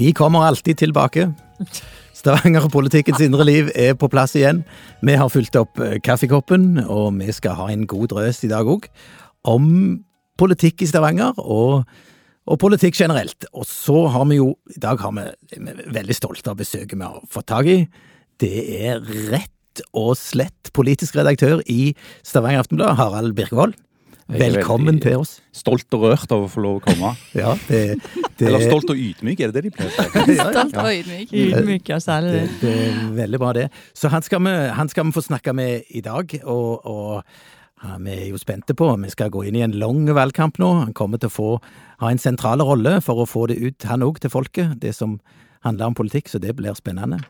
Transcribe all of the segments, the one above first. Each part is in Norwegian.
Vi kommer alltid tilbake. Stavanger-politikkens indre liv er på plass igjen. Vi har fylt opp eh, kaffekoppen, og vi skal ha en god drøs i dag òg om politikk i Stavanger, og, og, politikk generelt. Og så har vi jo I dag har vi, vi er veldig stolte av besøket vi har fått tak i. Det er rett og slett politisk redaktør i Stavanger Aftenblad, Harald Birkevold. Velkommen til oss. Stolt og rørt av å få lov å komme. Ja, det, det... Eller stolt og ydmyk, er det det de pleier å si? Stolt og ydmyk. Ydmyk, ja, særlig det. Det, er veldig bra, det. Så han skal vi, han skal vi få snakke med i dag, og, og ja, vi er jo spente på. Vi skal gå inn i en lang valgkamp nå. Han kommer til å få ha en sentral rolle for å få det ut, han òg, til folket, det som handler om politikk, så det blir spennende.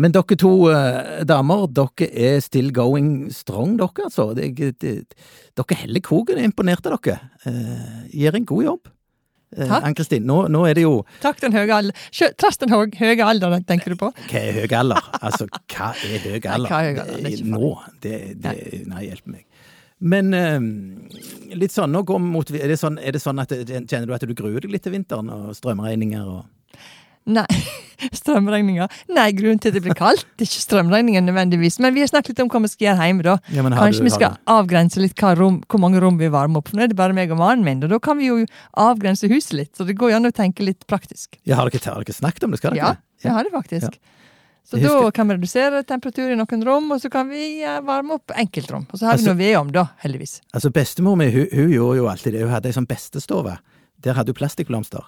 Men dere to eh, damer, dere er still going strong, dere altså. Det, det, dere heller kroken. Jeg er imponert av dere. Eh, gjør en god jobb. Eh, Ann-Kristin, nå, nå, er det jo Takk den høye alder. Trass den høye alderen, tenker du på? Hva er høy alder? Altså, hva er høy alder? Nei, er høy alder? Det er nå? Det, det, nei, hjelp meg. Men um, litt sånn, nå går mot er det, sånn, er det sånn at Kjenner du at du gruer deg litt til vinteren og strømregninger og Nei. Strømregninga? Nei, grunnen til at det blir kaldt, det er ikke strømregninga nødvendigvis. Men vi har snakket litt om hva vi skal gjøre hjemme, da. Ja, Kanskje vi skal avgrense litt rom, hvor mange rom vi varmer opp. Nå er det bare meg og mannen min, og da kan vi jo avgrense huset litt. Så det går jo an å tenke litt praktisk. Ja, Har dere, har dere snakket om det? Skal dere? Ja, det har det faktisk. Ja. Så da kan vi redusere temperatur i noen rom, og så kan vi varme opp enkeltrom. Og så har altså, vi noe vedom, da, heldigvis. Altså Bestemor mi hun, hun, gjorde jo alltid det. Hun hadde ei sånn bestestove. Der hadde hun plastikkblomster.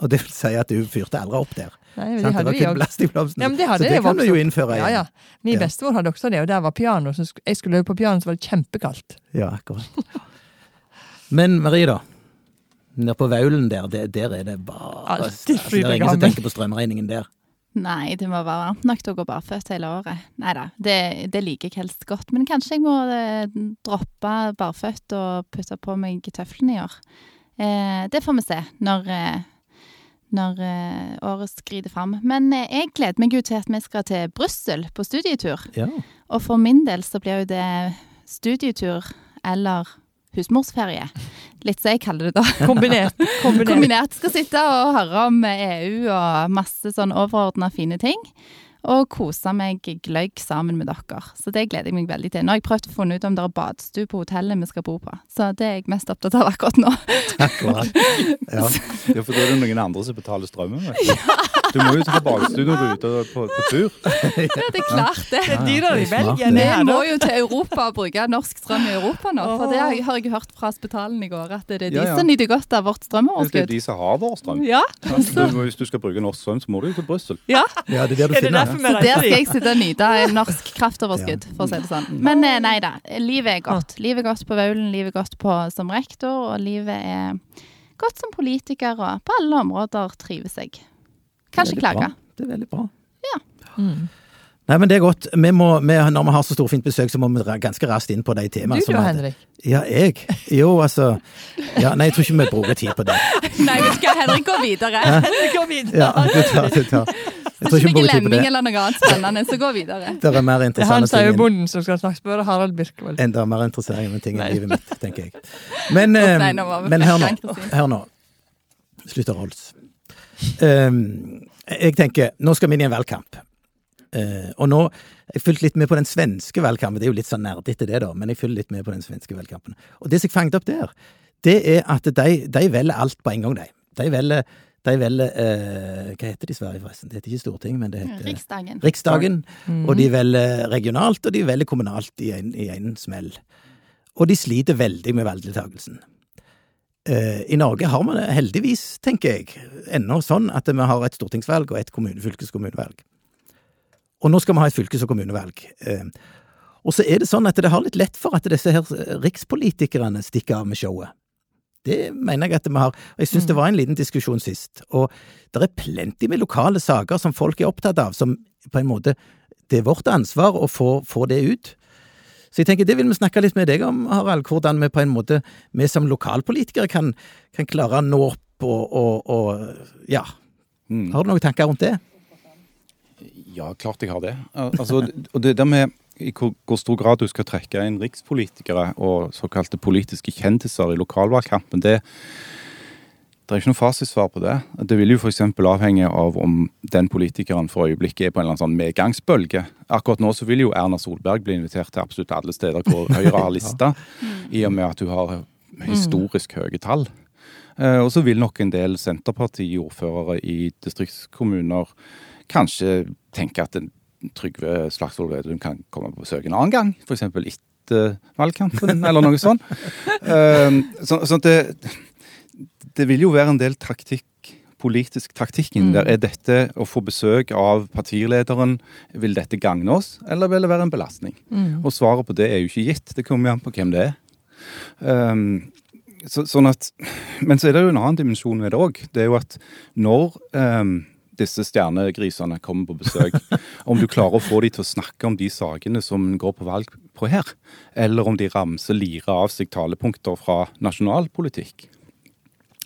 Og det vil si at du fyrte aldri opp der. Nei, men det hadde vi òg. Ja, men det hadde så det kan du jo innføre igjen. Ja, ja. Min ja. bestemor hadde også det, og der var piano. Så jeg skulle øve på piano, så var det kjempekaldt. Ja, akkurat. Men Marie, da. Nede på Vaulen der, der, der er det bare altså, Det er ingen som tenker på strømregningen der. Nei, det må være varmt nok til å gå barføtt hele året. Nei da, det, det, liker jeg helst godt. Men kanskje jeg må eh, droppe barføtt og putte på meg tøflene i år. Eh, det får vi se når eh, når uh, året skrider fram. Men uh, jeg gleder meg jo til at vi skal til Brussel på studietur. Ja. Og for min del så blir jo det studietur eller husmorsferie. Litt som jeg kaller det, da. Kombinert. Kombinert. Kombinert. Skal sitte og høre om EU og masse sånn overordna fine ting og kose meg gløgg sammen med dere. Så det gleder jeg meg veldig til. Nå har jeg prøvd å finne ut om det er badstue på hotellet vi skal bo på. Så det er jeg mest opptatt av akkurat nå. Akkurat. Ja. ja, for da er det noen andre som betaler strømmen. Ja. Du må jo ta badstue når du er ute på, på, tur. Ja, det er klart det. Det er dyrere i Belgia. Vi må jo til Europa og bruke norsk strøm i Europa nå. For det har jeg hørt fra hospitalen i går, at det er de som nyter godt av vårt strømoverskudd. Det er de som har vår strøm. Ja. Hvis du skal bruke norsk strøm, så må du jo til Brussel. Ja. ja, det er der du finner så der skal jeg sitte og nyte en norsk kraftoverskudd, for å si det sånn. Men eh, nei da, livet er godt. Livet er godt på Vaulen, livet er godt på, som rektor, og livet er godt som politiker, og på alle områder trives jeg. Kan klager. klage. Det er veldig bra. Ja. Mm. Nei, men det er godt. Vi må, vi, når vi har så storfint besøk, så må vi ganske raskt inn på de temaene. Du da, Henrik? Ja, jeg? Jo, altså ja, Nei, jeg tror ikke vi bruker tid på det. nei, vi skal Henrik gå videre. Gå videre. Ja, du tar, du tar. Jeg tror ikke glemming eller noe annet spennende, så gå videre. Det er mer interessante ting. Han sier jo bonden som skal snakke, spør Harald Birkevold. Enda mer interessante ting i livet mitt, tenker jeg. Men, oh, nei, men hør nå. Hør nå. Slutt å rolls. Um, jeg tenker, nå skal vi inn i en valgkamp. Uh, og nå Jeg fulgte litt med på den svenske valgkampen. Det er jo litt sånn nerdete, det, da, men jeg følger litt med på den svenske valgkampen. Og det som jeg fanget opp der, det er at de, de velger alt på en gang, de. De velger de velger eh, Hva heter de i Sverige, forresten? Det heter ikke Storting, men det heter Riksdagen. Riksdagen. Mm. Og de velger regionalt, og de velger kommunalt i en, i en smell. Og de sliter veldig med valgdeltakelsen. Eh, I Norge har vi det heldigvis, tenker jeg, ennå sånn at vi har et stortingsvalg og et kommune, fylkeskommunevalg. Og nå skal vi ha et fylkes- og kommunevalg. Eh, og så er det sånn at det har litt lett for at disse her rikspolitikerne stikker av med showet. Det mener jeg at vi har. Jeg syns det mm. var en liten diskusjon sist. Og det er plenty med lokale saker som folk er opptatt av, som på en måte Det er vårt ansvar å få, få det ut. Så jeg tenker det vil vi snakke litt med deg om, Harald. Hvordan vi på en måte, vi som lokalpolitikere kan, kan klare å nå opp og, og, og ja. Mm. Har du noen tanker rundt det? Ja, klart jeg har det. Altså, det der med i hvor, hvor, stor grad du skal trekke inn rikspolitikere og såkalte politiske kjendiser i lokalvalgkampen, det, Det er ikke noe fasitsvar på det. Det vil jo f.eks. avhenge av om den politikeren for øyeblikket er på en eller annen sånn medgangsbølge. Akkurat nå så vil jo Erna Solberg bli invitert til absolutt alle steder hvor Høyre har lista, i og med at hun har historisk høye tall. Eh, og så vil nok en del Senterparti-ordførere i distriktskommuner kanskje tenke at en Trygve Slagsvold Vedum kan komme på besøk en annen gang, f.eks. etter valgkampen, eller noe sånt. Sånn så, så det det vil jo være en del taktikk politisk taktikk inn mm. der. Er dette å få besøk av partilederen, vil dette gagne oss, eller vil det være en belastning? Mm. Og svaret på det er jo ikke gitt. Det kommer jo an på hvem det er. Um, så, sånn at, men så er det jo en annen dimensjon ved det òg. Det er jo at når um, disse stjernegrisene kommer på besøk, om du klarer å få dem til å snakke om de sakene som går på valg på her, eller om de ramser lirer av seg talepunkter fra nasjonalpolitikk.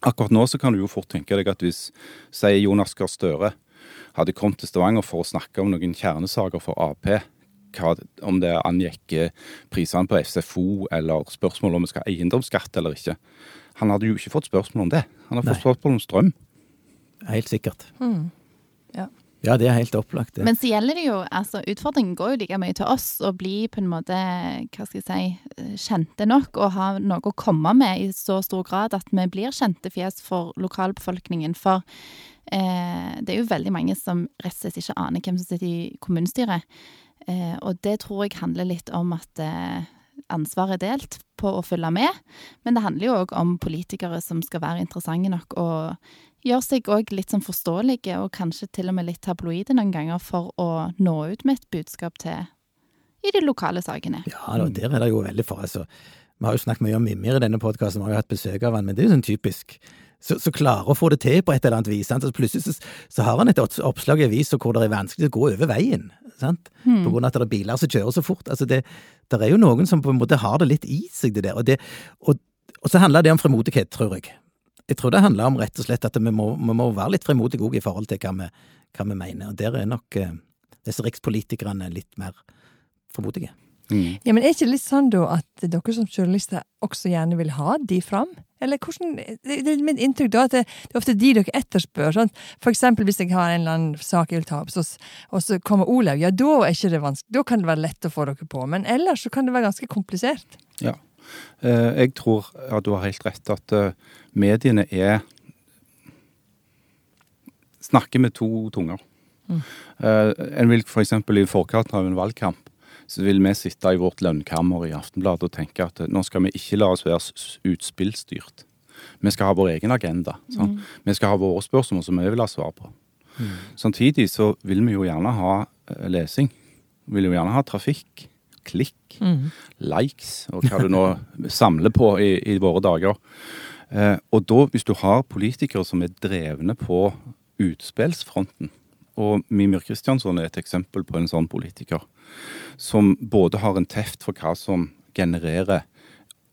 Akkurat nå så kan du jo fort tenke deg at hvis sier Jonas Gahr Støre hadde kommet til Stavanger for å snakke om noen kjernesaker for Ap, hva, om det angikk eh, prisene på SFO eller spørsmål om vi skal ha eiendomsskatt eller ikke. Han hadde jo ikke fått spørsmål om det. Han har fått spørsmål om strøm. Helt sikkert. Mm. Ja. Ja, det er helt opplagt. Det. Men så gjelder det jo altså Utfordringen går jo like mye til oss å bli på en måte, hva skal jeg si, kjente nok og ha noe å komme med i så stor grad at vi blir kjente fjes for lokalbefolkningen. For eh, det er jo veldig mange som rett og slett ikke aner hvem som sitter i kommunestyret. Eh, og det tror jeg handler litt om at eh, ansvaret er delt på å følge med. Men det handler jo òg om politikere som skal være interessante nok og gjør seg òg litt sånn forståelige, og kanskje til og med litt tabloide noen ganger, for å nå ut med et budskap til i de lokale sakene. Ja, da, der er det jo veldig for. Altså, vi har jo snakket mye om Mimir i denne podkasten, vi har jo hatt besøk av han, men det er jo sånn typisk. Så, så klarer å få det til på et eller annet vis. Sant? Så plutselig så, så, har han et oppslag i avisa hvor det er vanskelig å gå over veien. Sant? Mm. På grunn av at det er biler som kjører så fort. Altså det, det er jo noen som på en måte har det litt i seg, det der. Og, det, og, og så handler det om fremodighet, tror jeg. Jeg tror det handler om rett og slett at vi må, vi må være litt frimodige òg i forhold til hva vi, hva vi, mener. Og der er nok eh, disse rikspolitikerne litt mer frimodige. Mm. Ja, men Er ikke det litt sånn da at dere som journalister også gjerne vil ha de fram? Eller hvordan, Det, det er mitt inntrykk da at det, det, er ofte de dere etterspør. Sånn. For eksempel hvis jeg har en eller annen sak jeg vil ta opp, så, og så kommer Olaug. Ja, da er ikke det vanskelig. Da kan det være lett å få dere på. Men ellers så kan det være ganske komplisert. Ja. Eh, jeg tror at du har helt rett at eh, mediene er snakker med to tunger. Mm. Uh, en vil f.eks. For i forkant av en valgkamp så vil vi sitte i vårt lønnkammer i Aftenbladet og tenke at nå skal vi ikke la oss være utspillstyrt. Vi skal ha vår egen agenda. Mm. Vi skal ha våre spørsmål som vi vil ha svar på. Mm. Samtidig så vil vi jo gjerne ha lesing. Vi vil jo gjerne ha trafikk klikk, mm. likes og hva du nå samler på i, i våre dager. Eh, og da, hvis du har politikere som er drevne på utspillsfronten, og Mimir Kristjansson er et eksempel på en sånn politiker, som både har en teft for hva som genererer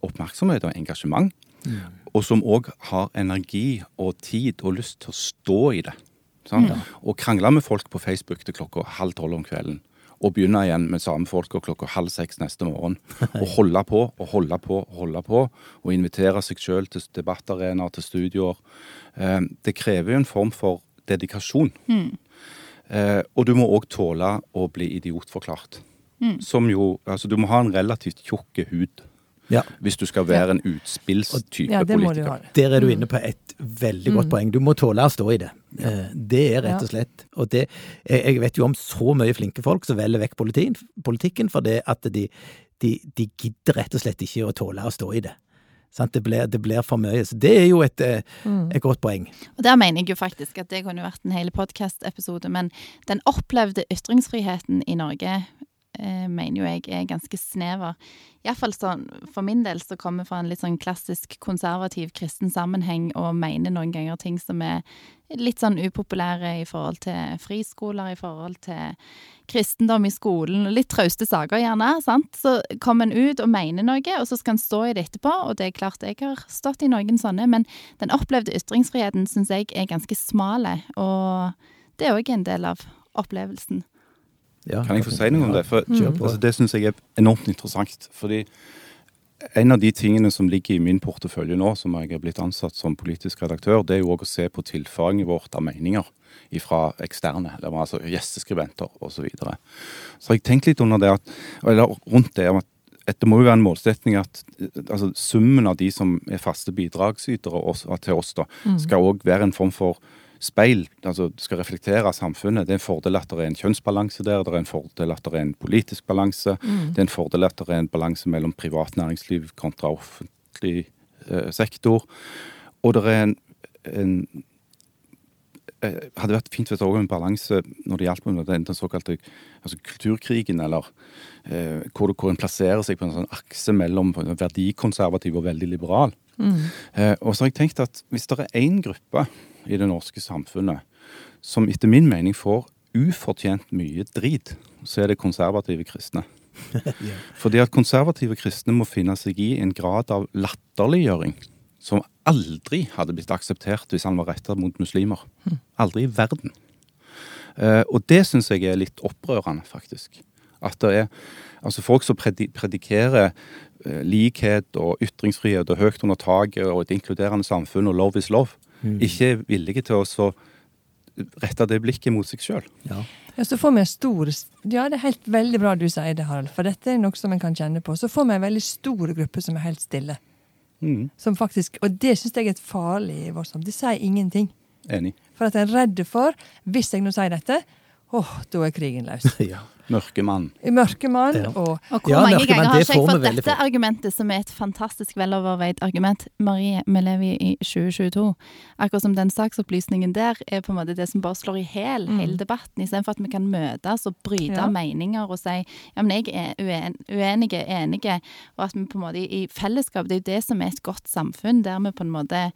oppmerksomhet og engasjement, mm. og som òg har energi og tid og lyst til å stå i det. Sånn? Mm. Og krangle med folk på Facebook til klokka halv tolv om kvelden og begynne igjen med samme folka klokka halv seks neste morgen. Og holde på og holde på og holde på, og invitere seg sjøl til debattarenaer, til studioer. Eh, det krever jo en form for dedikasjon. Mm. Og du må òg tåle å bli idiotforklart. Mm. Som jo Altså, du må ha en relativt tjukk hud. Ja. Hvis du skal være en utspillstype ja, politiker. Der er du inne på et veldig godt mm. poeng. Du må tåle å stå i det. Ja. det er rett og slett Og det, jeg vet jo om så mye flinke folk som velger vekk politikken for at de, de, de gidder rett og slett ikke å tåle å stå i det. Det blir, det blir, for mye. Så det er jo et, eh, mm. et, godt poeng. Og Der mener jeg jo faktisk at det kunne vært en hel podkast-episode, men den opplevde ytringsfriheten i Norge eh, mener jo jeg er ganske snever. Iallfall sånn, for min del så kommer fra en litt sånn klassisk konservativ kristen sammenheng og mener noen ganger ting som er litt sånn upopulære i forhold til friskoler, i forhold til kristendom i skolen, litt trauste saker gjerne, sant. Så kommer en ut og mener noe, og så skal en stå i det etterpå, og det er klart jeg har stått i noen sånne, men den opplevde ytringsfriheten syns jeg er ganske smale, og det er òg en del av opplevelsen. Ja, kan jeg få si noe om det? For, mm. altså, det syns jeg er enormt interessant. Fordi en av de tingene som ligger i min portefølje nå, som jeg er blitt ansatt som politisk redaktør, det er jo òg å se på tilfanget vårt av meninger fra eksterne, altså gjesteskribenter osv. Så, videre. så jeg tenkt litt under det at, eller rundt det at det må jo være en målsetting at altså, summen av de som er faste bidragsytere til oss, da, mm. skal òg være en form for speil. altså Skal reflektere samfunnet. Det er en fordel at det er en kjønnsbalanse der. Det er en fordel at det er en politisk balanse. Mm. Det er en fordel at det er en balanse mellom privat næringsliv kontra offentlig eh, sektor. Og det er en, en eh, hadde vært fint hvis det var en balanse når det gjaldt med den, såkalte altså kulturkrigen, eller eh, hvor, hvor en plasserer seg på en sånn akse mellom verdikonservativ og veldig liberal. Mm. Eh, og så har jeg tenkt at hvis det er én gruppe i det norske samfunnet som etter min mening får ufortjent mye drit, så er det konservative kristne. Fordi at konservative kristne må finne seg i en grad av latterliggjøring som aldri hadde blitt akseptert hvis han var retta mot muslimer. Hm. Aldri i verden. Uh, og det syns jeg er litt opprørende, faktisk. At det er altså folk som predikerer uh, likhet og ytringsfrihet og høyt under taket og et inkluderende samfunn og love is love. Ikke er villige til å rette det blikket mot seg sjøl. Ja. ja. så får vi stor Ja, det er helt veldig bra du sier det, Harald, for dette er noe som en kan kjenne på. Så får vi en veldig stor gruppe som er helt stille. Mm. Som faktisk, Og det syns jeg er et farlig i vårt samfunn. De sier ingenting. Enig. For at en er redd for, hvis jeg nå sier dette, åh, da er krigen løs. ja. Mørkemann. Mørkemann ja. og, og hvor ja, mange ganger har ikke jeg fått dette argumentet, som er et fantastisk veloverveid argument, Marie Melevi i 2022? Akkurat som den saksopplysningen der er på en måte det som bare slår i hel, mm. hele debatten, istedenfor at vi kan møtes og bryte ja. meninger og si ja, men jeg er uen, uenige, enige, og at vi på en måte i fellesskap Det er jo det som er et godt samfunn, der vi på en måte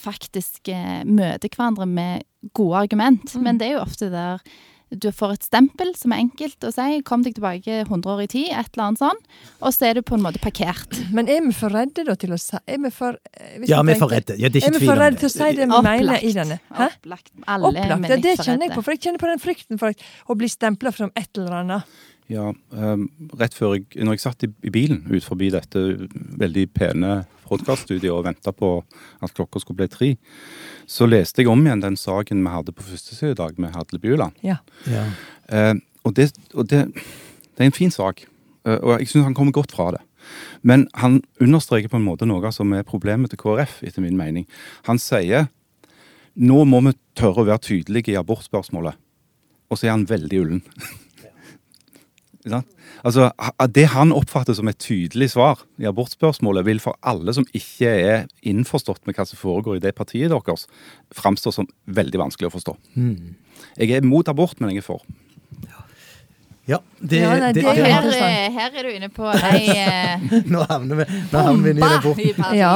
faktisk eh, møter hverandre med gode argument. Mm. Men det er jo ofte der du får et stempel som er enkelt å si. Kom deg tilbake 100 år i tid, et eller annet sånn. Og så er du på en måte parkert. Men er vi for redde da til å si Er vi for eh, Ja, vi er for redde. Ja, det er ikke tvil om det. Er vi for redde til å si det vi Opplagt. mener i denne? Hæ? Opplagt. Alle Opplagt. Ja, det kjenner jeg på. For jeg kjenner på den frykten for å bli stempla som et eller annet. Ja, um, rett før jeg Når jeg satt i, i bilen ut forbi dette veldig pene podkaststudiet og venta på at klokka skulle bli tre, så leste jeg om igjen den saken vi hadde på førstesida i dag med Hadle Bjuland. Ja. Ja. Eh, og, det, og det, det, er en fin sak, eh, og jeg syns han kommer godt fra det. Men han understreker på en måte noe som er problemet til KrF, etter min mening. Han sier nå må vi tørre å være tydelige i abortspørsmålet. Og så er han veldig ullen. Altså, Det han oppfatter som et tydelig svar i abortspørsmålet, vil for alle som ikke er innforstått med hva som foregår i det partiet deres, framstå som veldig vanskelig å forstå. Mm. Jeg er mot abort, men jeg er for. Ja, det, ja, nei, det, det, det her, her, er du inne på ei eh, Nå havner vi, nå havner vi i aborten. Ja.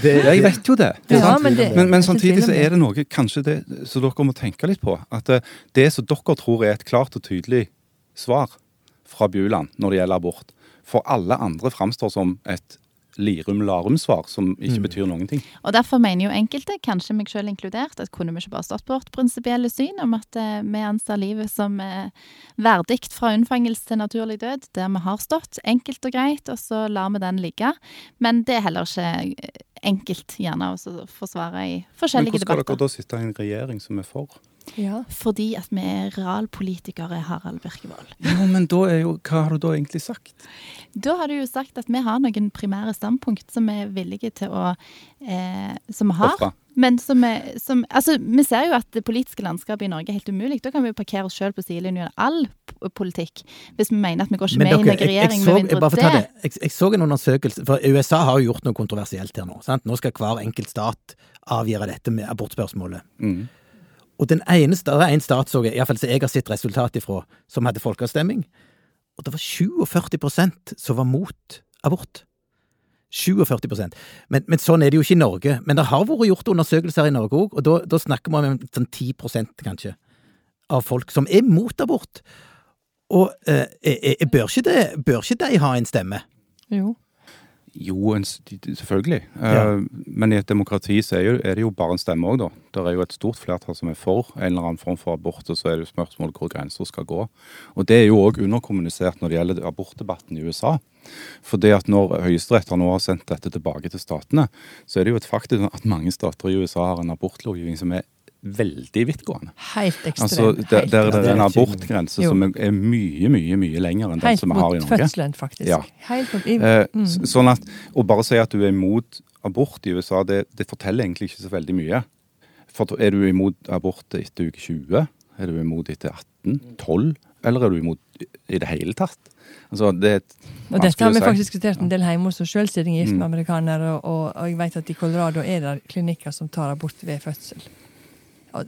jeg vet jo det. Ja, men, men, men, samtidig så er det noe kanskje det, så dere må tenke litt på. At eh, det som dere tror er et klart og tydelig svar, fra Bjuland når det gjelder abort. For alle andre framstår som et Lirum-Larum-svar som ikke mm. betyr noen ting. Og Derfor mener jo enkelte, kanskje meg selv inkludert, at kunne vi ikke bare stått på vårt prinsipielle syn om at eh, vi anser livet som eh, verdig fra unnfangelse til naturlig død, der vi har stått, enkelt og greit, og så lar vi den ligge. Men det er heller ikke eh, enkelt gjerne å forsvare i forskjellige debatter. Men hvordan skal dere da sitte i en regjering som er for? Ja. Fordi at vi er realpolitikere, Harald Birkevold. Ja, men da er jo, hva har du da egentlig sagt? Da har du jo sagt at vi har noen primære standpunkt som vi er villige til å eh, Som vi har. Offra. Men som, er, som Altså, vi ser jo at det politiske landskapet i Norge er helt umulig. Da kan vi jo parkere oss sjøl på sidelinjen av all politikk. Hvis vi mener at vi går ikke med i noen regjering med mindre det. det. Jeg, jeg, så en undersøkelse, for USA har jo gjort noe kontroversielt her nå. Sant? Nå skal hver enkelt stat avgjøre dette med abortspørsmålet. Mm. Og den eneste, det er en stat, som jeg har sett resultat ifra, som hadde folkeavstemning. Og det var 47% som var mot abort. 47% men, men sånn er det jo ikke i Norge. Men det har vært gjort undersøkelser i Norge òg, og da, snakker vi om sånn 10% kanskje, av folk som er mot abort. Og eh, eh, eh, bør, ikke det, bør ikke de ha en stemme? Jo. Jo, en, selvfølgelig. Ja. Uh, men i et demokrati så er, jo, er det jo bare en stemme òg, da. Det er jo et stort flertall som er for en eller annen form for abort, og så er det jo spørsmål hvor grenser skal gå. Og det er jo òg underkommunisert når det gjelder abortdebatten i USA. For det at når Høyesterett nå har sendt dette tilbake til statene, så er det jo et faktum at mange stater i USA har en abortlovgivning som er veldig vidtgående. Helt ekstremt. Altså, der, der er det en abortgrense som er mye, mye mye lenger enn den som vi har i Norge. Helt mot fødselen, faktisk. Ja. Helt mot, eh, mm. Sånn at Å bare si at du er imot abort i USA, det, det, forteller egentlig ikke så veldig mye. For Er du imot abort etter uke 20? Er du imot etter 18? 12? Eller er du imot i det hele tatt? Altså, det er og Dette har vi faktisk diskutert en del hjemme hos oss sjøl, siden jeg er gift med mm. amerikanere. Og, og, jeg vet at i Colorado er det klinikker som tar abort ved fødsel.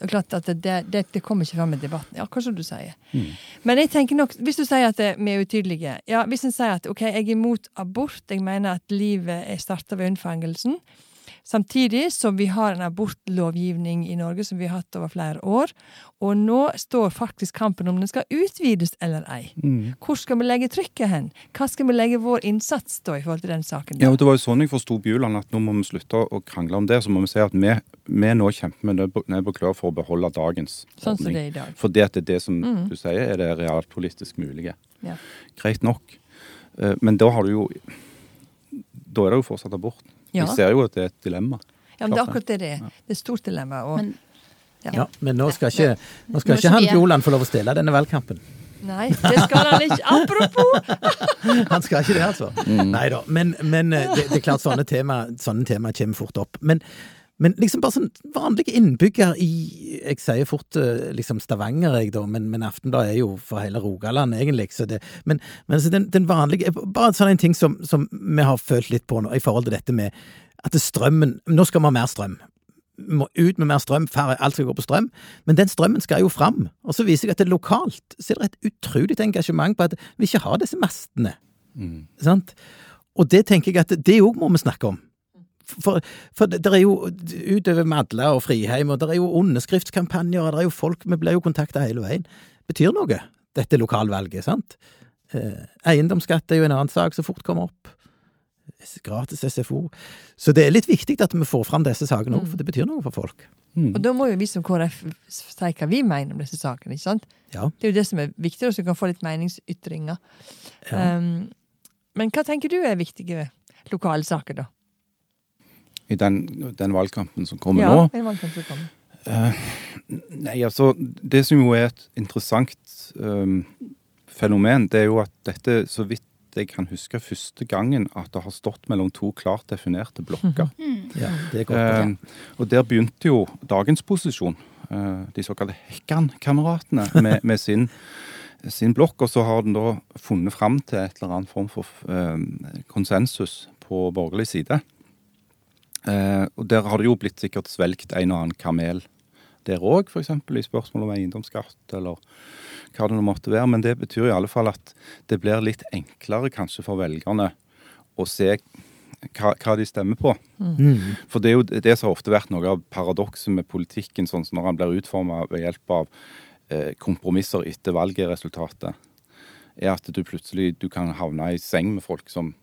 Klart at det, det, det kommer ikke fram i debatten. Ja, hva som du sier. Mm. Men jeg tenker nok, hvis du sier at vi er utydelige ja, Hvis en sier at ok, jeg er imot abort, jeg mener at livet er starta ved unnfangelsen, Samtidig som vi har en abortlovgivning i Norge som vi har hatt over flere år. Og nå står faktisk kampen om den skal utvides eller ei. Mm. Hvor skal vi legge trykket hen? Hva skal vi legge vår innsats da i forhold til den saken? Ja, og Det var jo sånn jeg forsto Bjuland, at nå må vi slutte å krangle om det. Så må vi si at vi, vi nå kjemper med nebb og klør for å beholde dagens sånn ordning. Som det er i dag. For det at det er det som mm. du sier, er det realpolitisk mulige. Ja. Greit nok. Eh, men da har du jo Da er det jo fortsatt abort. Ja. Vi ser jo at det er et dilemma. Ja, men det er akkurat det det er. Det er et stort dilemma. Og, men, ja. ja. men nå skal ikke, nå skal ikke han Bjoland få lov å stille denne valgkampen. Nei, det skal han ikke. Apropos! han skal ikke det, altså. Mm. Nei da. Men, men eh, det, det, er klart, sånne tema, sånne tema kommer fort opp. Men, men liksom bare sånn vanlige innbygger i Jeg sier fort eh, liksom Stavanger, jeg, da, men, men Aftenbladet er jo for hele Rogaland, egentlig. Så det, men, men altså den, den, vanlige Bare sånn en ting som, som, vi har følt litt på nå, i forhold til dette med at strømmen Nå skal vi ha mer strøm. Vi må ut med mer strøm, færre, alt skal gå på strøm. Men den strømmen skal jo fram. Og så viser jeg at det lokalt så er det et utrolig engasjement på at vi ikke har disse mastene. Mm. Sant? Og det tenker jeg at det òg må vi snakke om. For, for det er jo utover Madla og Friheim, og det er jo underskriftskampanjer, og det er jo folk Vi blir jo kontakta hele veien. Betyr noe, dette lokalvalget, sant? Eh, eiendomsskatt er jo en annen sak som fort kommer opp. Gratis SFO. Så det er litt viktig at vi får fram disse sakene òg, mm. for det betyr noe for folk. Mm. Og da må jo vi som KrF si hva vi mener om disse sakene, ikke sant? Ja. Det er jo det som er viktig, så vi kan få litt meningsytringer. Ja. Um, men hva tenker du er viktige lokale saker, da? I den, den valgkampen som kommer ja, nå. Ja, valgkampen som kommer. Uh, nei, altså Det som jo er et interessant um, fenomen, det er jo at dette, så vidt jeg kan huske, første gangen at det har stått mellom to klart definerte blokker. Mm. Ja, det er godt, uh, og der begynte jo dagens posisjon, uh, de såkalte Hekkan-kameratene, med, med sin, sin blokk. Og så har den da funnet fram til et eller annet form for konsensus på borgerlig side. Eh, og der har det jo blitt sikkert svelgt en og annen kamel der òg, f.eks. i spørsmål om eiendomsskatt, eller hva det nå måtte være. Men det betyr i alle fall at det blir litt enklere kanskje for velgerne å se hva, hva de stemmer på. Mm. For det er jo det som har ofte vært noe av paradokset med politikken, sånn som når han blir utforma ved hjelp av eh, kompromisser etter valgresultatet, er at du plutselig du kan havne i seng med folk som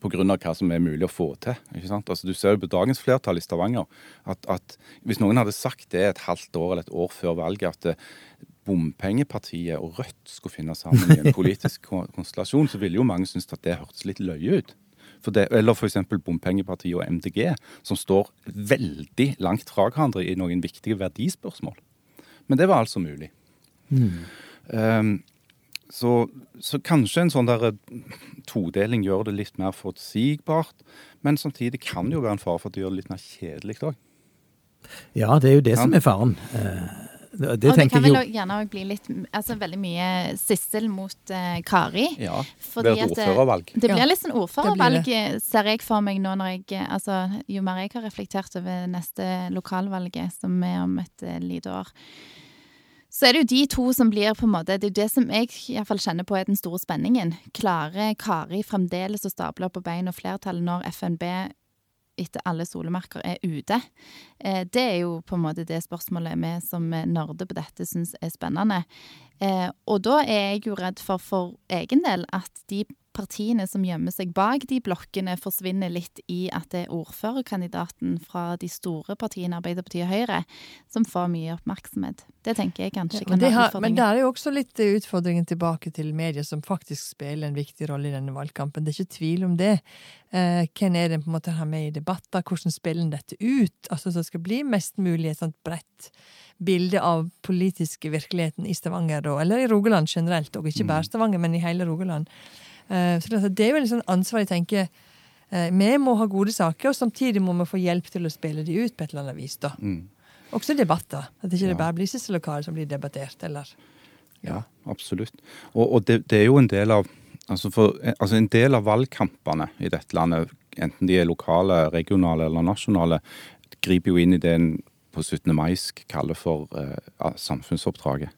pga. hva som er mulig å få til. Altså, du ser jo på dagens flertall i Stavanger at, at, hvis noen hadde sagt det et halvt år eller et år før valget, at eh, bompengepartiet og Rødt skulle finne sammen i en politisk konstellasjon, så ville jo mange synes at det hørtes litt løye ut. For det, eller f.eks. bompengepartiet og MDG, som står veldig langt fra hverandre i noen viktige verdispørsmål. Men det var altså mulig. Mm. Um, så, så, kanskje en sånn der eh, todeling gjør det litt mer forutsigbart. Men samtidig kan det jo være en fare for at det gjør det litt mer kjedelig òg. Ja, det er jo det ja. som er faren. Eh, det, det, og det kan vel jo... gjerne òg bli litt altså veldig mye Sissel mot uh, Kari. Ja, det blir et ordførervalg. Det blir litt sånn ordførervalg, ser jeg for meg nå når jeg Altså, jo mer jeg har reflektert over neste lokalvalget, som er om et uh, lite år så er det jo de to som blir på en måte Det er jo det som jeg i hvert fall kjenner på er den store spenningen. Klarer Kari fremdeles å stable på beina flertallet når FNB etter alle solemerker er ute? Eh, det er jo på en måte det spørsmålet vi som nerder på dette syns er spennende. Eh, og da er jeg jo redd for for egen del at de partiene som gjemmer seg bak de blokkene, forsvinner litt i at det er ordførerkandidaten fra de store partiene, Arbeiderpartiet og Høyre, som får mye oppmerksomhet. Det tenker jeg kanskje kan være utfordringen. Men der er jo også litt utfordringen tilbake til medier, som faktisk spiller en viktig rolle i denne valgkampen. Det er ikke tvil om det. Eh, hvem er det på en måte har med i debatter? Hvordan spiller en dette ut? Altså Så det skal bli mest mulig et sånt bredt bilde av politiske virkeligheten i Stavanger, eller i Rogaland generelt, og ikke bare mm. Stavanger, men i hele Rogaland. Eh, så det er jo en sånn ansvar jeg tenker eh, Vi må ha gode saker, og samtidig må vi få hjelp til å spille de ut på et eller annet vis. da. Mm. Også debatter. At ikke ja. det bare blir siste lokale som blir debattert. eller... Ja, ja absolutt. Og, og det, det, er jo en del av altså, for, altså en del av valgkampene i dette landet, enten de er lokale, regionale eller nasjonale, griper jo inn i det en på 17. mai kaller for uh, samfunnsoppdraget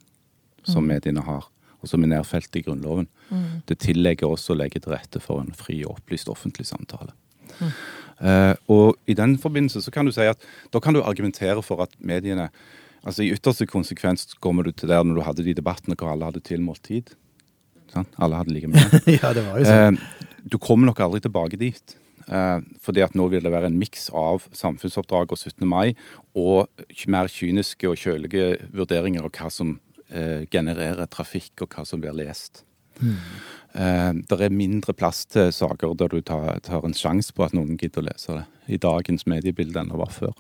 som mm. mediene har som er nedfelt i Grunnloven. Mm. Det tillegger også å legge til rette for en fri og opplyst offentlig samtale. Mm. Uh, og i den forbindelse så kan du si at da kan du argumentere for at mediene altså I ytterste konsekvens kommer du til der når du hadde de debattene hvor alle hadde tilmålt tid. Sånn? Alle hadde like mye. ja, det var jo sånn. Uh, du kommer nok aldri tilbake dit. Uh, fordi at nå vil det være en miks av samfunnsoppdrag og 17. mai og mer kyniske og kjølige vurderinger av hva som genererer trafikk, og hva som blir lest. Mm. Eh, det er mindre plass til saker der du tar, tar en sjanse på at noen gidder å lese det, i dagens mediebilde enn det var før.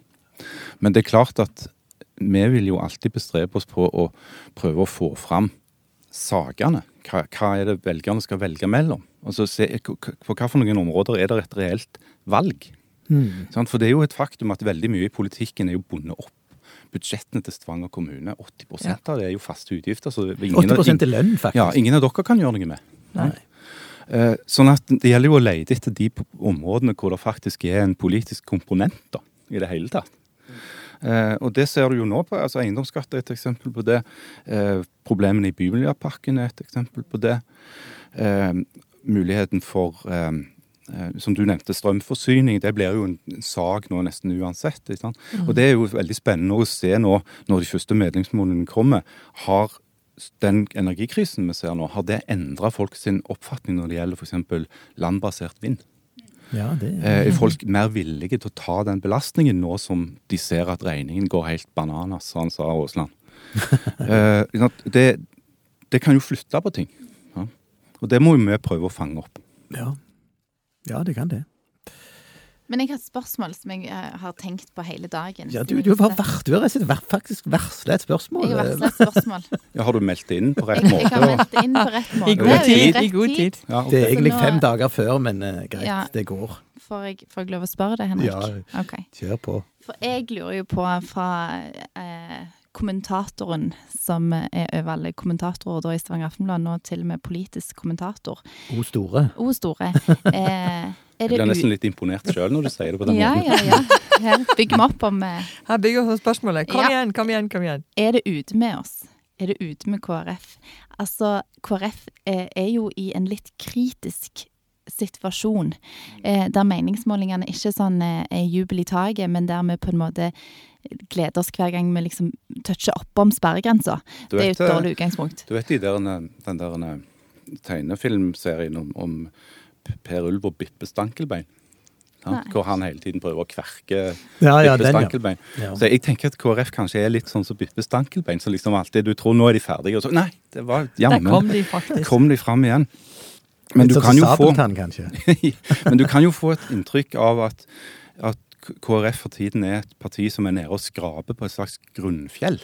Men det er klart at vi vil jo alltid bestrebe oss på å prøve å få fram sakene. Hva, hva er det velgerne skal velge mellom? Altså se, På hvilke områder er det et reelt valg? Mm. For det er jo et faktum at veldig mye i politikken er jo bundet opp budsjettene til Stavanger kommune. 80 ja. av det er jo faste utgifter. Så ingen, 80 er lønn, faktisk. Ja, ingen av dere kan gjøre noe med. Nei. Eh, sånn at Det gjelder jo å lete etter de områdene hvor det faktisk er en politisk komponent da, i det hele tatt. Eh, og det ser du jo nå på. altså Eiendomsskatt er et eksempel på det. Eh, problemene i Bymiljøpakken er et eksempel på det. Eh, muligheten for Eh, som du nevnte, strømforsyning. Det blir jo en sak nå nesten uansett. Mm. Og Det er jo veldig spennende å se nå, når de første medlemsmålene kommer. Har den energikrisen vi ser nå, har det endra folk sin oppfatning når det gjelder f.eks. landbasert vind? Ja, det er... er folk mer villige til å ta den belastningen nå som de ser at regningen går helt bananas, som han sa Aasland? Eh, det, det, kan jo flytte på ting. Ja. Og det må jo vi prøve å fange opp. Ja, ja, det kan det. Men jeg har et spørsmål som jeg eh, har tenkt på hele dagen. Ja, Du, du har, vært, du har faktisk varsla et spørsmål. Jeg har et spørsmål. ja, Har du meldt det inn på rett måte? Jeg, jeg har meldt det inn på rett måte. I god tid. I god tid. Ja, okay. Det er egentlig fem dager før, men uh, greit, ja. det går. Får jeg, får jeg lov å spørre deg, Henrik? Ja, okay. kjør på. For jeg lurer jo på fra eh, kommentatoren som er over alle kommentatorer da i Stavanger Aftenblad, nå til og med politisk kommentator. O store. O store. Eh, jeg blir nesten litt imponert sjøl når du sier det på den ja, måten. Ja, ja, ja. Her bygger vi opp om eh, Her bygger vi opp spørsmålet. Kom ja. igjen, kom igjen, kom igjen. Er det ute med oss? Er det ute med KrF? Altså, KrF eh, er jo i en litt kritisk situasjon, eh, der meningsmålingene ikke sånn eh, er jubel i taket, men der vi på en måte glede oss hver gang vi liksom toucher oppom sperregrensa. Det er jo et dårlig utgangspunkt. Du vet de der, den der tegnefilmserien om, om Per Ulv og Bippe Stankelbein? Ja, hvor han hele tiden prøver å kverke ja, ja, Bippe Stankelbein. Ja. Så jeg tenker at KrF kanskje er litt sånn som Bippe Stankelbein. som liksom alltid du tror nå er de ferdige, og så Nei, det var jammen Der kom de faktisk. Kom de fram igjen. Men du, kan jo få, men du kan jo få et inntrykk av at, at KrF for tiden er et parti som er nede og skraper på et slags grunnfjell.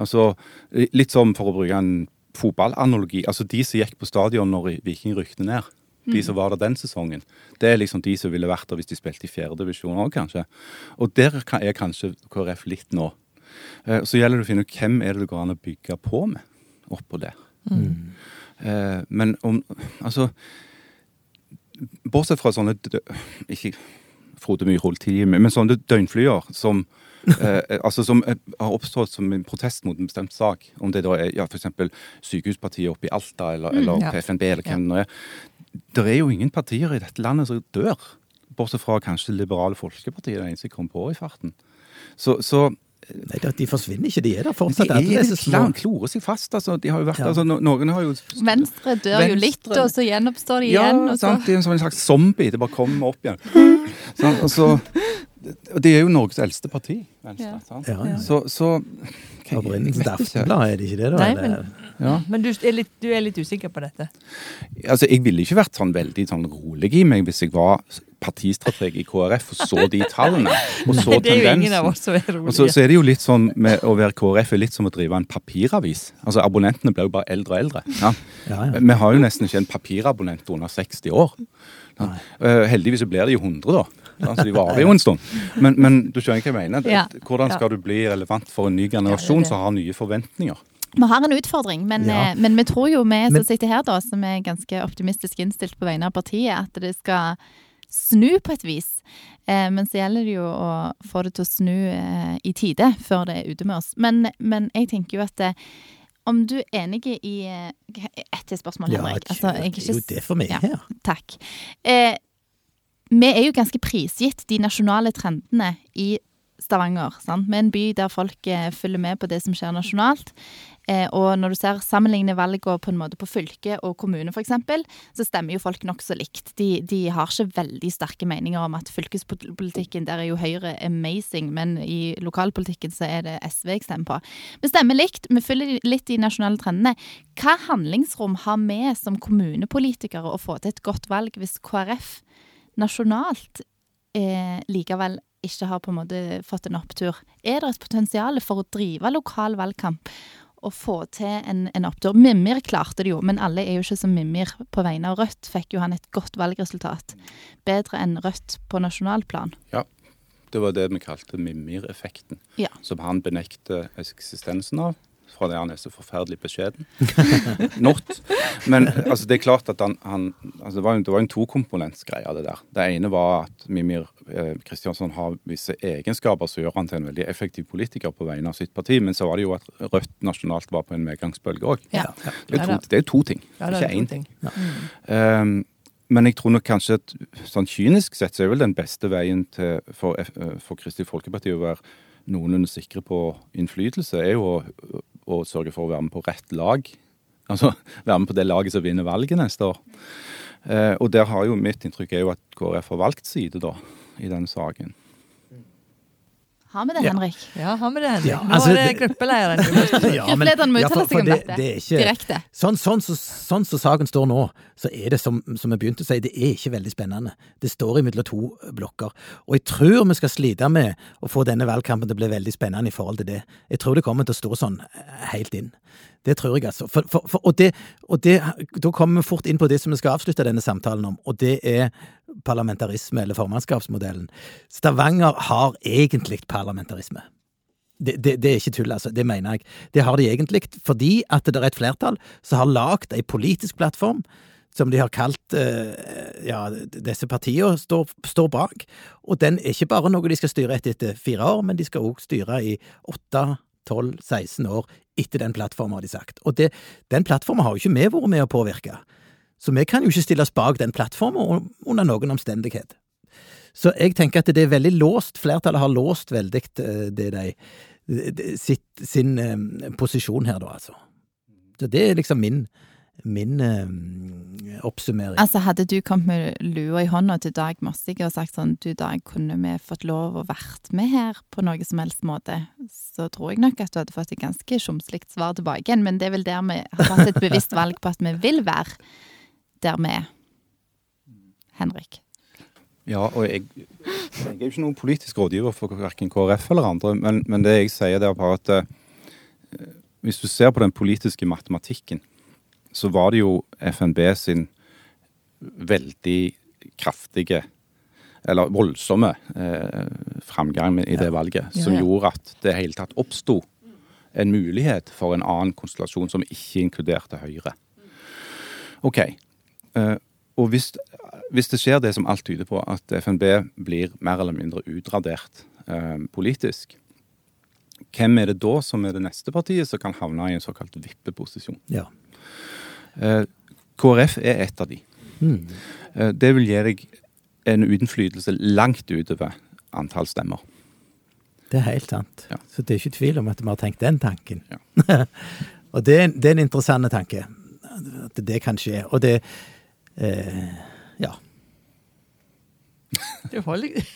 Altså, Litt som for å bruke en fotballanalogi. Altså De som gikk på stadion når Viking rykte ned, de som var der den sesongen, det er liksom de som ville vært der hvis de spilte i fjerdedivisjon òg, kanskje. Og der er kanskje KrF litt nå. Eh, så gjelder det å finne ut hvem er det det går an å bygge på med oppå der. Mm. Eh, men om Altså Bortsett fra sånne ikke Frode Myhrvold tidligere, men sånne døgnflyer som eh, altså som eh, har oppstått som en protest mot en bestemt sak. Om det da er ja, f.eks. Sykehuspartiet oppe i Alta eller, mm, eller ja. PFNB eller hvem det er. Det er jo ingen partier i dette landet som dør. Bortsett fra kanskje Liberale Folkeparti, det eneste jeg kom på i farten. Så, så Nei, De forsvinner ikke, de er der fortsatt. De er alle klorer seg fast, altså. De har jo vært, ja. altså, noen har jo Venstre dør Venstre. jo litt, og så gjenoppstår de igjen. Ja, sant. De er som en slags zombie. Det bare kommer opp igjen. sånn, og så, de er jo Norges eldste parti, Venstre. Ja. Ja, så, så Opprinnelsen til Aftenbladet, er det ikke det? da? Nei, men, ja. men du, er litt, du, er litt, usikker på dette? Altså, Jeg ville ikke vært sånn veldig sånn rolig i meg hvis jeg var partistrateg i KrF og så de tallene. og så det er jo ingen av oss som er rolige. Og så, så, er det jo litt sånn med å være KrF er litt som å drive en papiravis. Altså, Abonnentene blir jo bare eldre og eldre. Ja. Ja, ja. Vi har jo nesten ikke en papirabonnent under 60 år. Ja. Uh, heldigvis så blir det jo 100, da. Altså, de varer jo en stund. Men, men du skjønner hva jeg mener. Ja. Hvordan skal du bli relevant for en ny generasjon som har nye forventninger? Vi har en utfordring, men, ja. Eh, men, vi tror jo vi som sitter her, da, som er ganske optimistisk innstilt på vegne av partiet, at det skal snu på et vis. Eh, men så gjelder det jo å få det til å snu eh, i tide før det er ute med oss. Men, men jeg tenker jo at det, om du er enig i Ett Et til spørsmål, Henrik. Altså, det er jo det for meg ja, her. Takk. Vi er jo ganske prisgitt de nasjonale trendene i Stavanger. Sant? Med en by der folk eh, følger med på det som skjer nasjonalt. Eh, og når du ser sammenligner valgene på en måte på fylke og kommune f.eks., så stemmer jo folk nokså likt. De, de, har ikke veldig sterke meninger om at fylkespolitikken, der er jo Høyre amazing, men i lokalpolitikken så er det SV jeg stemmer på. Vi stemmer likt, vi følger litt de nasjonale trendene. Hva handlingsrom har vi som kommunepolitikere å få til et godt valg hvis KrF nasjonalt eh, likevel ikke har på en måte fått en opptur. Er det et potensial for å drive lokal valgkamp og få til en, en opptur? Mimir klarte det jo, men alle er jo ikke som Mimir. På vegne av Rødt fikk jo han et godt valgresultat. Bedre enn Rødt på nasjonalplan. Ja, det var det vi kalte Mimir-effekten. Ja. Som han benekter eksistensen av fra det han er så forferdelig beskjeden. Not. Men altså, det er klart at han, han altså, Det var en, det var en tokomponentsgreie, det der. Det ene var at Mimir Kristiansson eh, har visse egenskaper som gjør han til en veldig effektiv politiker på vegne av sitt parti. Men så var det jo at Rødt nasjonalt var på en medgangsbølge òg. Ja. Det, det, er to ting, ja, ikke én ting. Ja. Um, men jeg tror nok kanskje at sånn kynisk sett så er vel den beste veien til, for, eh, for Kristelig Folkeparti å være noenlunde sikre på innflytelse, er jo å, å, sørge for å være med på rett lag. Altså være med på det laget som vinner valget neste år. Eh, og der har jo mitt inntrykk er jo at KrF har valgt side da, i den saken. Har vi det, Henrik? Ja, har vi det, Henrik. Ja, altså, Nå er det gruppeleiren. Gruppelederen må uttale seg om dette direkte. Sånn som så, sånn, så saken står nå, så er det som, som jeg begynte å si, det er ikke veldig spennende. Det står imellom to blokker. Og jeg tror vi skal slite med å få denne valgkampen til å bli veldig spennende i forhold til det. Jeg tror det kommer til å stå sånn eh, helt inn. Det tror jeg, altså. For, for, for, og, det, og det, da kommer vi fort inn på det som vi skal avslutte denne samtalen om, og det er parlamentarisme, eller formannskapsmodellen. Stavanger har egentlig parlamentarisme. Det, det, det, er ikke tull, altså. Det mener jeg. Det har de egentlig fordi at det er et flertall som har lagd ei politisk plattform som de har kalt eh, ja, disse partiene står, står, bak. Og den er ikke bare noe de skal styre etter, etter fire år, men de skal òg styre i åtte 12-16 år etter den plattformen, har de sagt. Og det, den plattformen har jo ikke vi vært med å påvirke. Så vi kan jo ikke stille oss bak den plattformen under noen omstendighet. Så jeg tenker at det er veldig låst. Flertallet har låst veldig eh, det de, sitt, sin eh, posisjon her, da, altså. Så det er liksom min, min eh, oppsummering. Altså Hadde du kommet med lua i hånda til Dag Mossig og sagt sånn du Dag, kunne vi fått lov å vært med her på noe som helst måte, så tror jeg nok at du hadde fått et ganske tjomslig svar tilbake igjen. Men det er vel der vi har tatt et bevisst valg på at vi vil være der vi er. Henrik. Ja, og jeg, jeg er jo ikke noen politisk rådgiver for verken KrF eller andre, men, men det jeg sier, det er bare at uh, hvis du ser på den politiske matematikken så var det jo FNB sin veldig kraftige eller voldsomme eh, framgang i det valget, som ja, ja. gjorde at det hele tatt oppsto en mulighet for en annen konstellasjon som ikke inkluderte Høyre. OK. Eh, og hvis, hvis, det skjer det som alt tyder på, at FNB blir mer eller mindre utradert eh, politisk, hvem er det da som er det neste partiet som kan havne i en såkalt vippeposisjon? Ja. Eh, KrF er et av de. Mm. Det vil gi deg en innflytelse langt utover antall stemmer. Det er helt sant. Ja. Så det er ikke tvil om at vi har tenkt den tanken. Ja. og det er, det er, en interessant tanke. At det kan skje. Og det eh, Ja. Du holder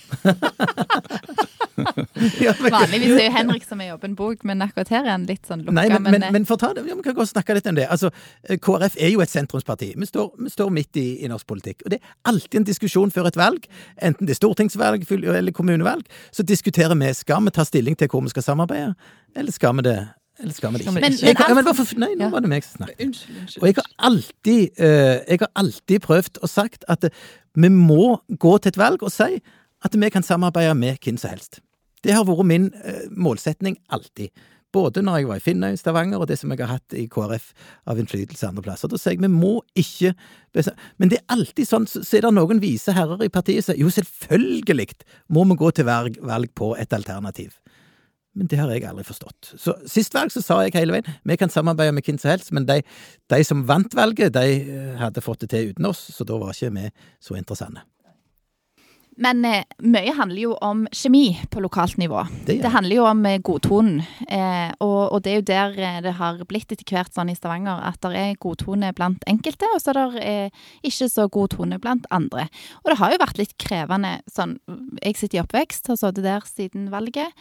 Vanligvis er jo Henrik som er i åpen bok, men akkurat her er han litt sånn lukka. Nei, men, men, men, for ta det, vi kan godt snakke litt om det. Altså, eh, KrF er jo et sentrumsparti. Vi står, vi står midt i, i, norsk politikk. Og det er alltid en diskusjon før et valg, enten det er stortingsvalg eller kommunevalg, så diskuterer vi skal vi ta stilling til hvor vi skal samarbeide, eller skal vi det eller skal vi det ikke? Men, men, hvorfor, nei, nå var det meg som snakket. Unnskyld, unnskyld. Og jeg har alltid, uh, jeg har alltid prøvd og sagt at uh, vi må gå til et valg og si at vi kan samarbeide med hvem som helst. Det har vært min uh, målsetning alltid. Både når jeg var i Finnøy, Stavanger, og det som jeg har hatt i KrF av innflytelse andre plasser. Da sier jeg vi må ikke Men det er alltid sånn, så er det noen vise herrer i partiet som sier jo, selvfølgelig må vi gå til valg på et alternativ. Men det har jeg aldri forstått. Så Sist valg så sa jeg hele veien vi kan samarbeide med hvem som helst, men de, de, som vant valget, de eh, hadde fått det til uten oss, så da var ikke vi så interessante. Men eh, mye handler jo om kjemi på lokalt nivå. Det, det handler jo om eh, godtonen. Eh, og, og, det er jo der eh, det har blitt etter hvert sånn i Stavanger, at det er godtone blant enkelte, og så er det eh, ikke så god tone blant andre. Og det har jo vært litt krevende sånn Jeg sitter i oppvekst, har sittet der siden valget.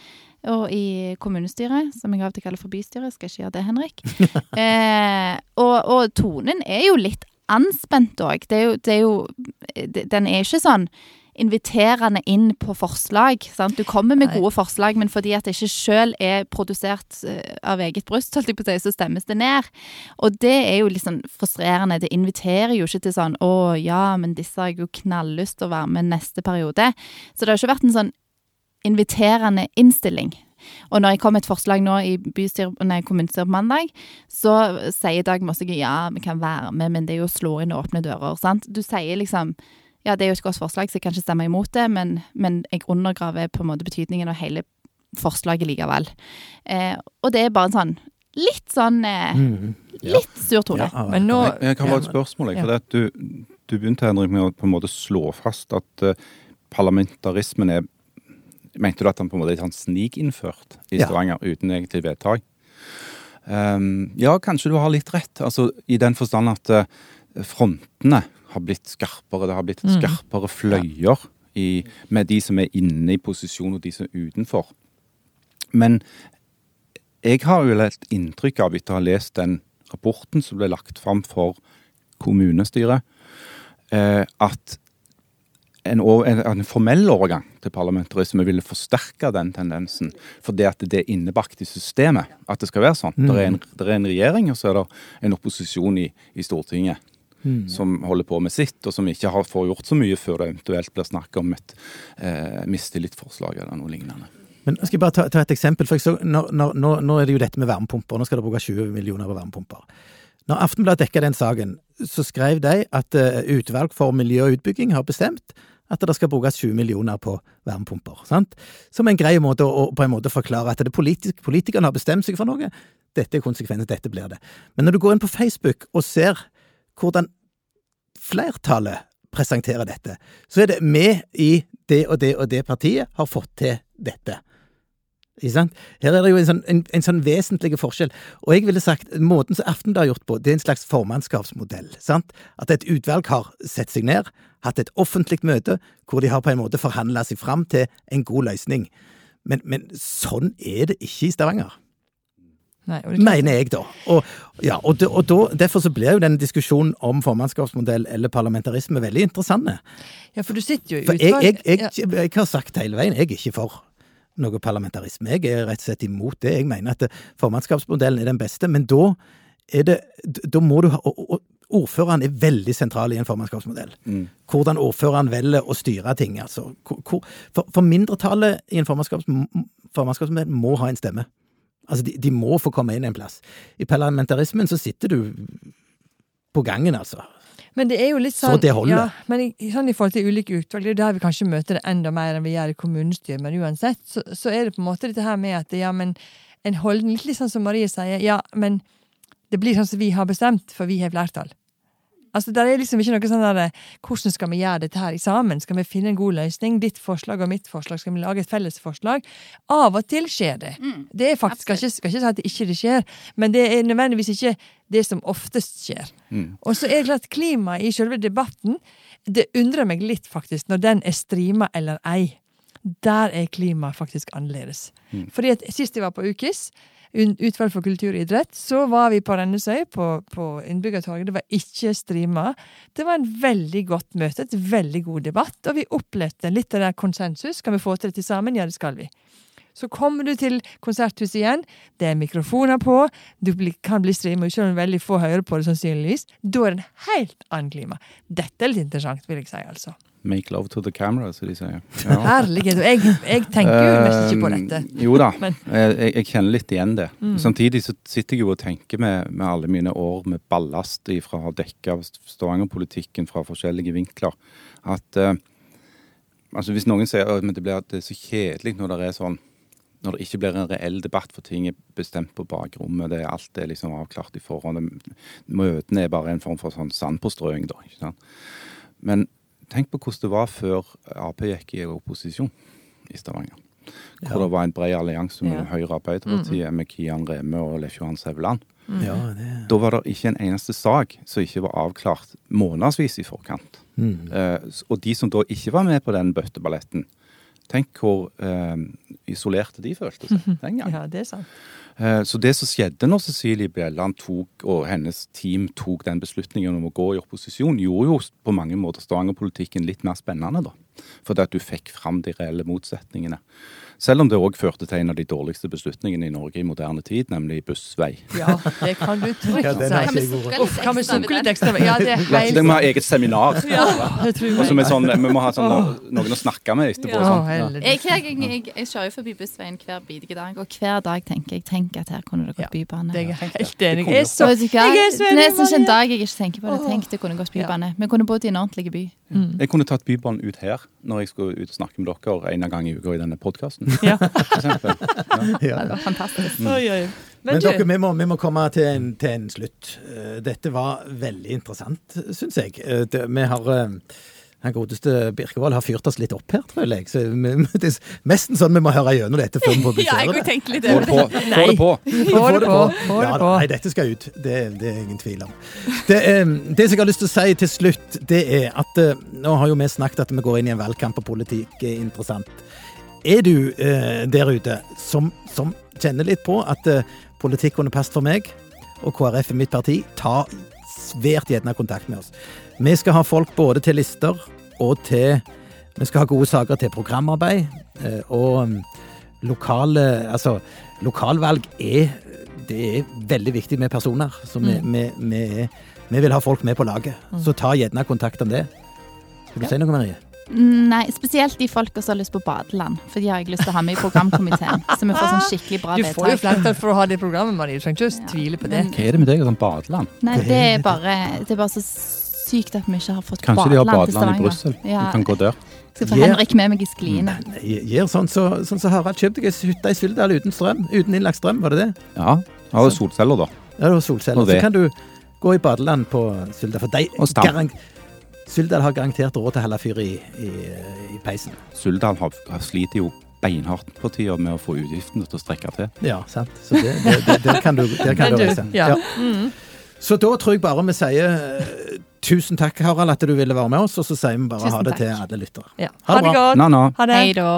Og i kommunestyret, som jeg av og til kaller for bystyret. Skal ikke gjøre det, Henrik. eh, og, og, tonen er jo litt anspent òg. Det, det er jo Den er ikke sånn inviterende inn på forslag. Sant? Du kommer med gode forslag, men fordi at det ikke sjøl er produsert eh, av eget bryst, så stemmes det ned. Og det er jo litt sånn frustrerende. Det inviterer jo ikke til sånn 'Å ja, men disse har jeg jo knalllyst til å være med neste periode'. Så det har ikke vært en sånn inviterende innstilling. Og når jeg kom med et forslag nå i kommunestyret på mandag, så sier Dag Mossige ja, vi kan være med, men det er jo å slå inn åpne dører. sant? Du sier liksom ja, det er jo et godt forslag, så jeg kan ikke stemme imot det, men, men jeg undergraver på en måte betydningen av hele forslaget likevel. Eh, og det er bare en sånn litt sånn eh, mm, ja. Litt sur tone. Ja, men nå Jeg, jeg kan bare et spørsmål, jeg. For ja. du, du, begynte Henrik, med å på en måte slå fast at uh, parlamentarismen er Mente du at den på en måte er sånn snikinnført i Stavanger uten egentlig vedtak? Um, ja, kanskje du har litt rett. Altså I den forstand at uh, frontene har blitt skarpere. Det har blitt mm. skarpere fløyer i, med de som er inne i posisjon, og de som er utenfor. Men jeg har jo et inntrykk av, etter å ha lest den rapporten som ble lagt fram for kommunestyret, eh, at en, en, en, formell overgang til parlamentarisme ville forsterke den tendensen. Fordi at det er innebakt i systemet at det skal være sånn. Mm. Det, er en, det er en regjering, og så er det en opposisjon i, i Stortinget mm. som holder på med sitt, og som ikke har, får gjort så mye før det eventuelt blir snakk om et eh, mistillitsforslag eller noe lignende. Men jeg bare ta, ta et eksempel. for så, nå, nå, nå, er det jo dette med varmepumper. Nå skal det bruke 20 millioner på varmepumper. Når Aftenbladet dekka den saken, så skrev de at uh, utvalg for miljø og utbygging har bestemt at det skal brukes 20 millioner på varmepumper. Sant? Som en grei måte å, på en måte forklare at det politisk, politikerne har bestemt seg for noe. Dette er konsekvensen, dette blir det. Men når du går inn på Facebook og ser hvordan flertallet presenterer dette, så er det vi i det og det og det partiet har fått til dette. Her er det jo en sånn, en, en sånn vesentlig forskjell. Og jeg ville sagt, måten som Aftenbladet har gjort på, det er en slags formannskapsmodell. sant? At et utvalg har sett seg ned, hatt et offentlig møte, hvor de har på en måte forhandla seg fram til en god løsning. Men, men sånn er det ikke i Stavanger. Nei, Mener jeg, da. Og, ja, og, de, og da, Derfor så blir jo den diskusjonen om formannskapsmodell eller parlamentarisme veldig interessant. Ja, for du sitter jo i utvalg... Jeg, jeg, jeg, jeg, har sagt hele veien, jeg er ikke for noe parlamentarisme. Jeg er rett og slett imot det. Jeg mener at formannskapsmodellen er den beste, men da er det Da må du ha og, Ordføreren er veldig sentral i en formannskapsmodell. Mm. Hvordan ordføreren velger å styre ting. altså. Hvor, for, for mindretallet i en formannskapsmodell må ha en stemme. Altså, de, de, må få komme inn en plass. I parlamentarismen så sitter du på gangen, altså. Men det er jo litt sånn, så det holder. Ja, men i, sånn i forhold til ulike utvalg, det er der vi kanskje møter det enda mer enn vi gjør i kommunestyret, men uansett, så, så, er det på en måte dette her med at ja, men en holdning, litt sånn som Marie sier, ja, men det blir sånn som vi har bestemt, for vi har flertall. Altså, Det er liksom ikke noe sånn der Hvordan skal vi gjøre dette her sammen? Skal vi finne en god løsning? Ditt forslag og mitt forslag, skal vi lage et felles forslag? Av og til skjer det. Mm, det er faktisk, skal ikke, skal ikke si at det ikke skjer, men det er nødvendigvis ikke det som oftest skjer. Mm. Og så er det klart klimaet i selve debatten Det undrer meg litt, faktisk, når den er streama eller ei. Der er klimaet faktisk annerledes. Mm. Fordi at Sist jeg var på UKIS, utvalg for kultur og idrett, så var vi på Rennesøy, på, på Innbyggertorget. Det var ikke streama. Det var en veldig godt møte, et veldig god debatt, og vi opplevde litt av det konsensus. Kan vi få til dette sammen? Ja, det skal vi. Så kommer du til konserthuset igjen, det er mikrofoner på, du kan bli streama, selv om veldig få hører på det sannsynligvis. Da er det en helt annen klima. Dette er litt interessant, vil jeg si, altså. Make love to the camera, som de sier. Ja. Herlighet. Jeg, jeg, tenker jo nesten ikke på dette. Uh, jo da, jeg, jeg, kjenner litt igjen det. Mm. Samtidig så sitter jeg jo og tenker med, med alle mine år med ballast fra å ha dekka Stavanger-politikken fra forskjellige vinkler, at uh, altså hvis noen sier at det, blir, det er så kjedelig når det er sånn når det ikke blir en reell debatt, for ting er bestemt på bakrommet, det er alt er liksom avklart i forhånd. Møtene er bare en form for sånn sandpåstrøing, da. Men tenk på hvordan det var før Ap gikk i opposisjon i Stavanger. Hvor ja. det var en bred allianse mellom ja. Høyre og Arbeiderpartiet mm. med Kian Reme og Leif Johan Sæveland. Mm. Ja, da var det ikke en eneste sak som ikke var avklart månedsvis i forkant. Mm. Eh, og de som da ikke var med på den bøtteballetten, Tenk hvor eh, isolerte de følte seg den gangen. Ja, det er sant. Eh, så det som skjedde når Cecilie Bjelland tok, og hennes team tok den beslutningen om å gå i opposisjon, gjorde jo på mange måter Stavanger-politikken litt mer spennende, da. Fordi at du fikk fram de reelle motsetningene. Selv om det òg førte til en av de dårligste beslutningene i Norge i moderne tid, nemlig bussvei. Ja, det kan du trygt ja, si. Kan vi sunke litt ekstra? Ja, det er helt Det må ha eget seminar. Ja, og sånn, vi må ha sånn, noen å snakke med etterpå. Ja, sånn. jeg, jeg, jeg, jeg, kjører jo forbi bussveien hver bidige dag, og hver dag tenker jeg tenk at her kunne det gått bybane. Det er jeg helt enig i. Jeg er så enig. Nesten ikke en dag jeg ikke tenker på det. Tenk det kunne gått bybane. Vi kunne bodd i en ordentlig by. Mm. Jeg kunne tatt Bybanen ut her når jeg skulle ut og snakke med dere en gang i uka i denne podkasten. Ja. ja. Det var fantastisk. Mm. Oi, oi. Men, Men dere, vi må, vi må komme til en, til en, slutt. Eh, dette var veldig interessant, syns jeg. Eh, det, vi har eh, han godeste Birkevold har fyrt oss litt opp her, tror jeg. Så det er nesten sånn vi må høre gjennom dette før vi publiserer det. ja, jeg tenkt litt over det. Få det på! Få det på! Få det på. nei, dette skal ut. Det, det, er ingen tvil om. Det, det, som jeg har lyst til å si til slutt, det er at eh, nå har jo vi snakket at vi går inn i en valgkamp, og politikk er interessant. Er du eh, der ute som, som, kjenner litt på at eh, politikk kunne passet for meg, og KrF er mitt parti, ta svært gjerne kontakt med oss. Vi skal ha folk både til lister og til Vi skal ha gode saker til programarbeid. Eh, og um, lokale Altså, lokalvalg er Det er veldig viktig med personer. Så vi, mm. vi, vi, vi vil ha folk med på laget. Mm. Så ta gjerne kontakt om det. Skal du ja. si noe, Marie? Nei, spesielt de folka som har lyst på badeland. For de har jeg lyst til å ha med i programkomiteen. Så vi får sånn skikkelig bra vedtak. Du får jo flertall for å ha det programmet, Marie. Du trenger ikke tvile på det. Hva er det med deg og sånn badeland? Nei, det er bare, det er bare så sykt at vi ikke har fått Kanskje de har badeland i Brussel? Ja. Du kan gå der. Skal få Henrik med meg i skliene. Gjør sånn så, sånn så Harald. Kjøp deg ei hytte i Suldal uten strøm. Uten innlagt strøm, var det det? Ja. Har jo solceller, da. Ja, du har solceller. Så kan du gå i badeland på Suldal. For de, Suldal har garantert råd til å holde fyr i, i, i, peisen. Suldal har, har sliter jo beinhardt på tida med å få utgiftene til å strekke til. Ja, sant. Så det, det, det, der kan du, der kan du reise. Ja. ja. Mm. Så da tror jeg bare vi sier uh, tusen takk, Harald, at du ville være med oss, og så sier vi bare tusen ha det takk. til alle lyttere. Ja. Ha, det bra. godt. Na, na. Ha det. Hei da.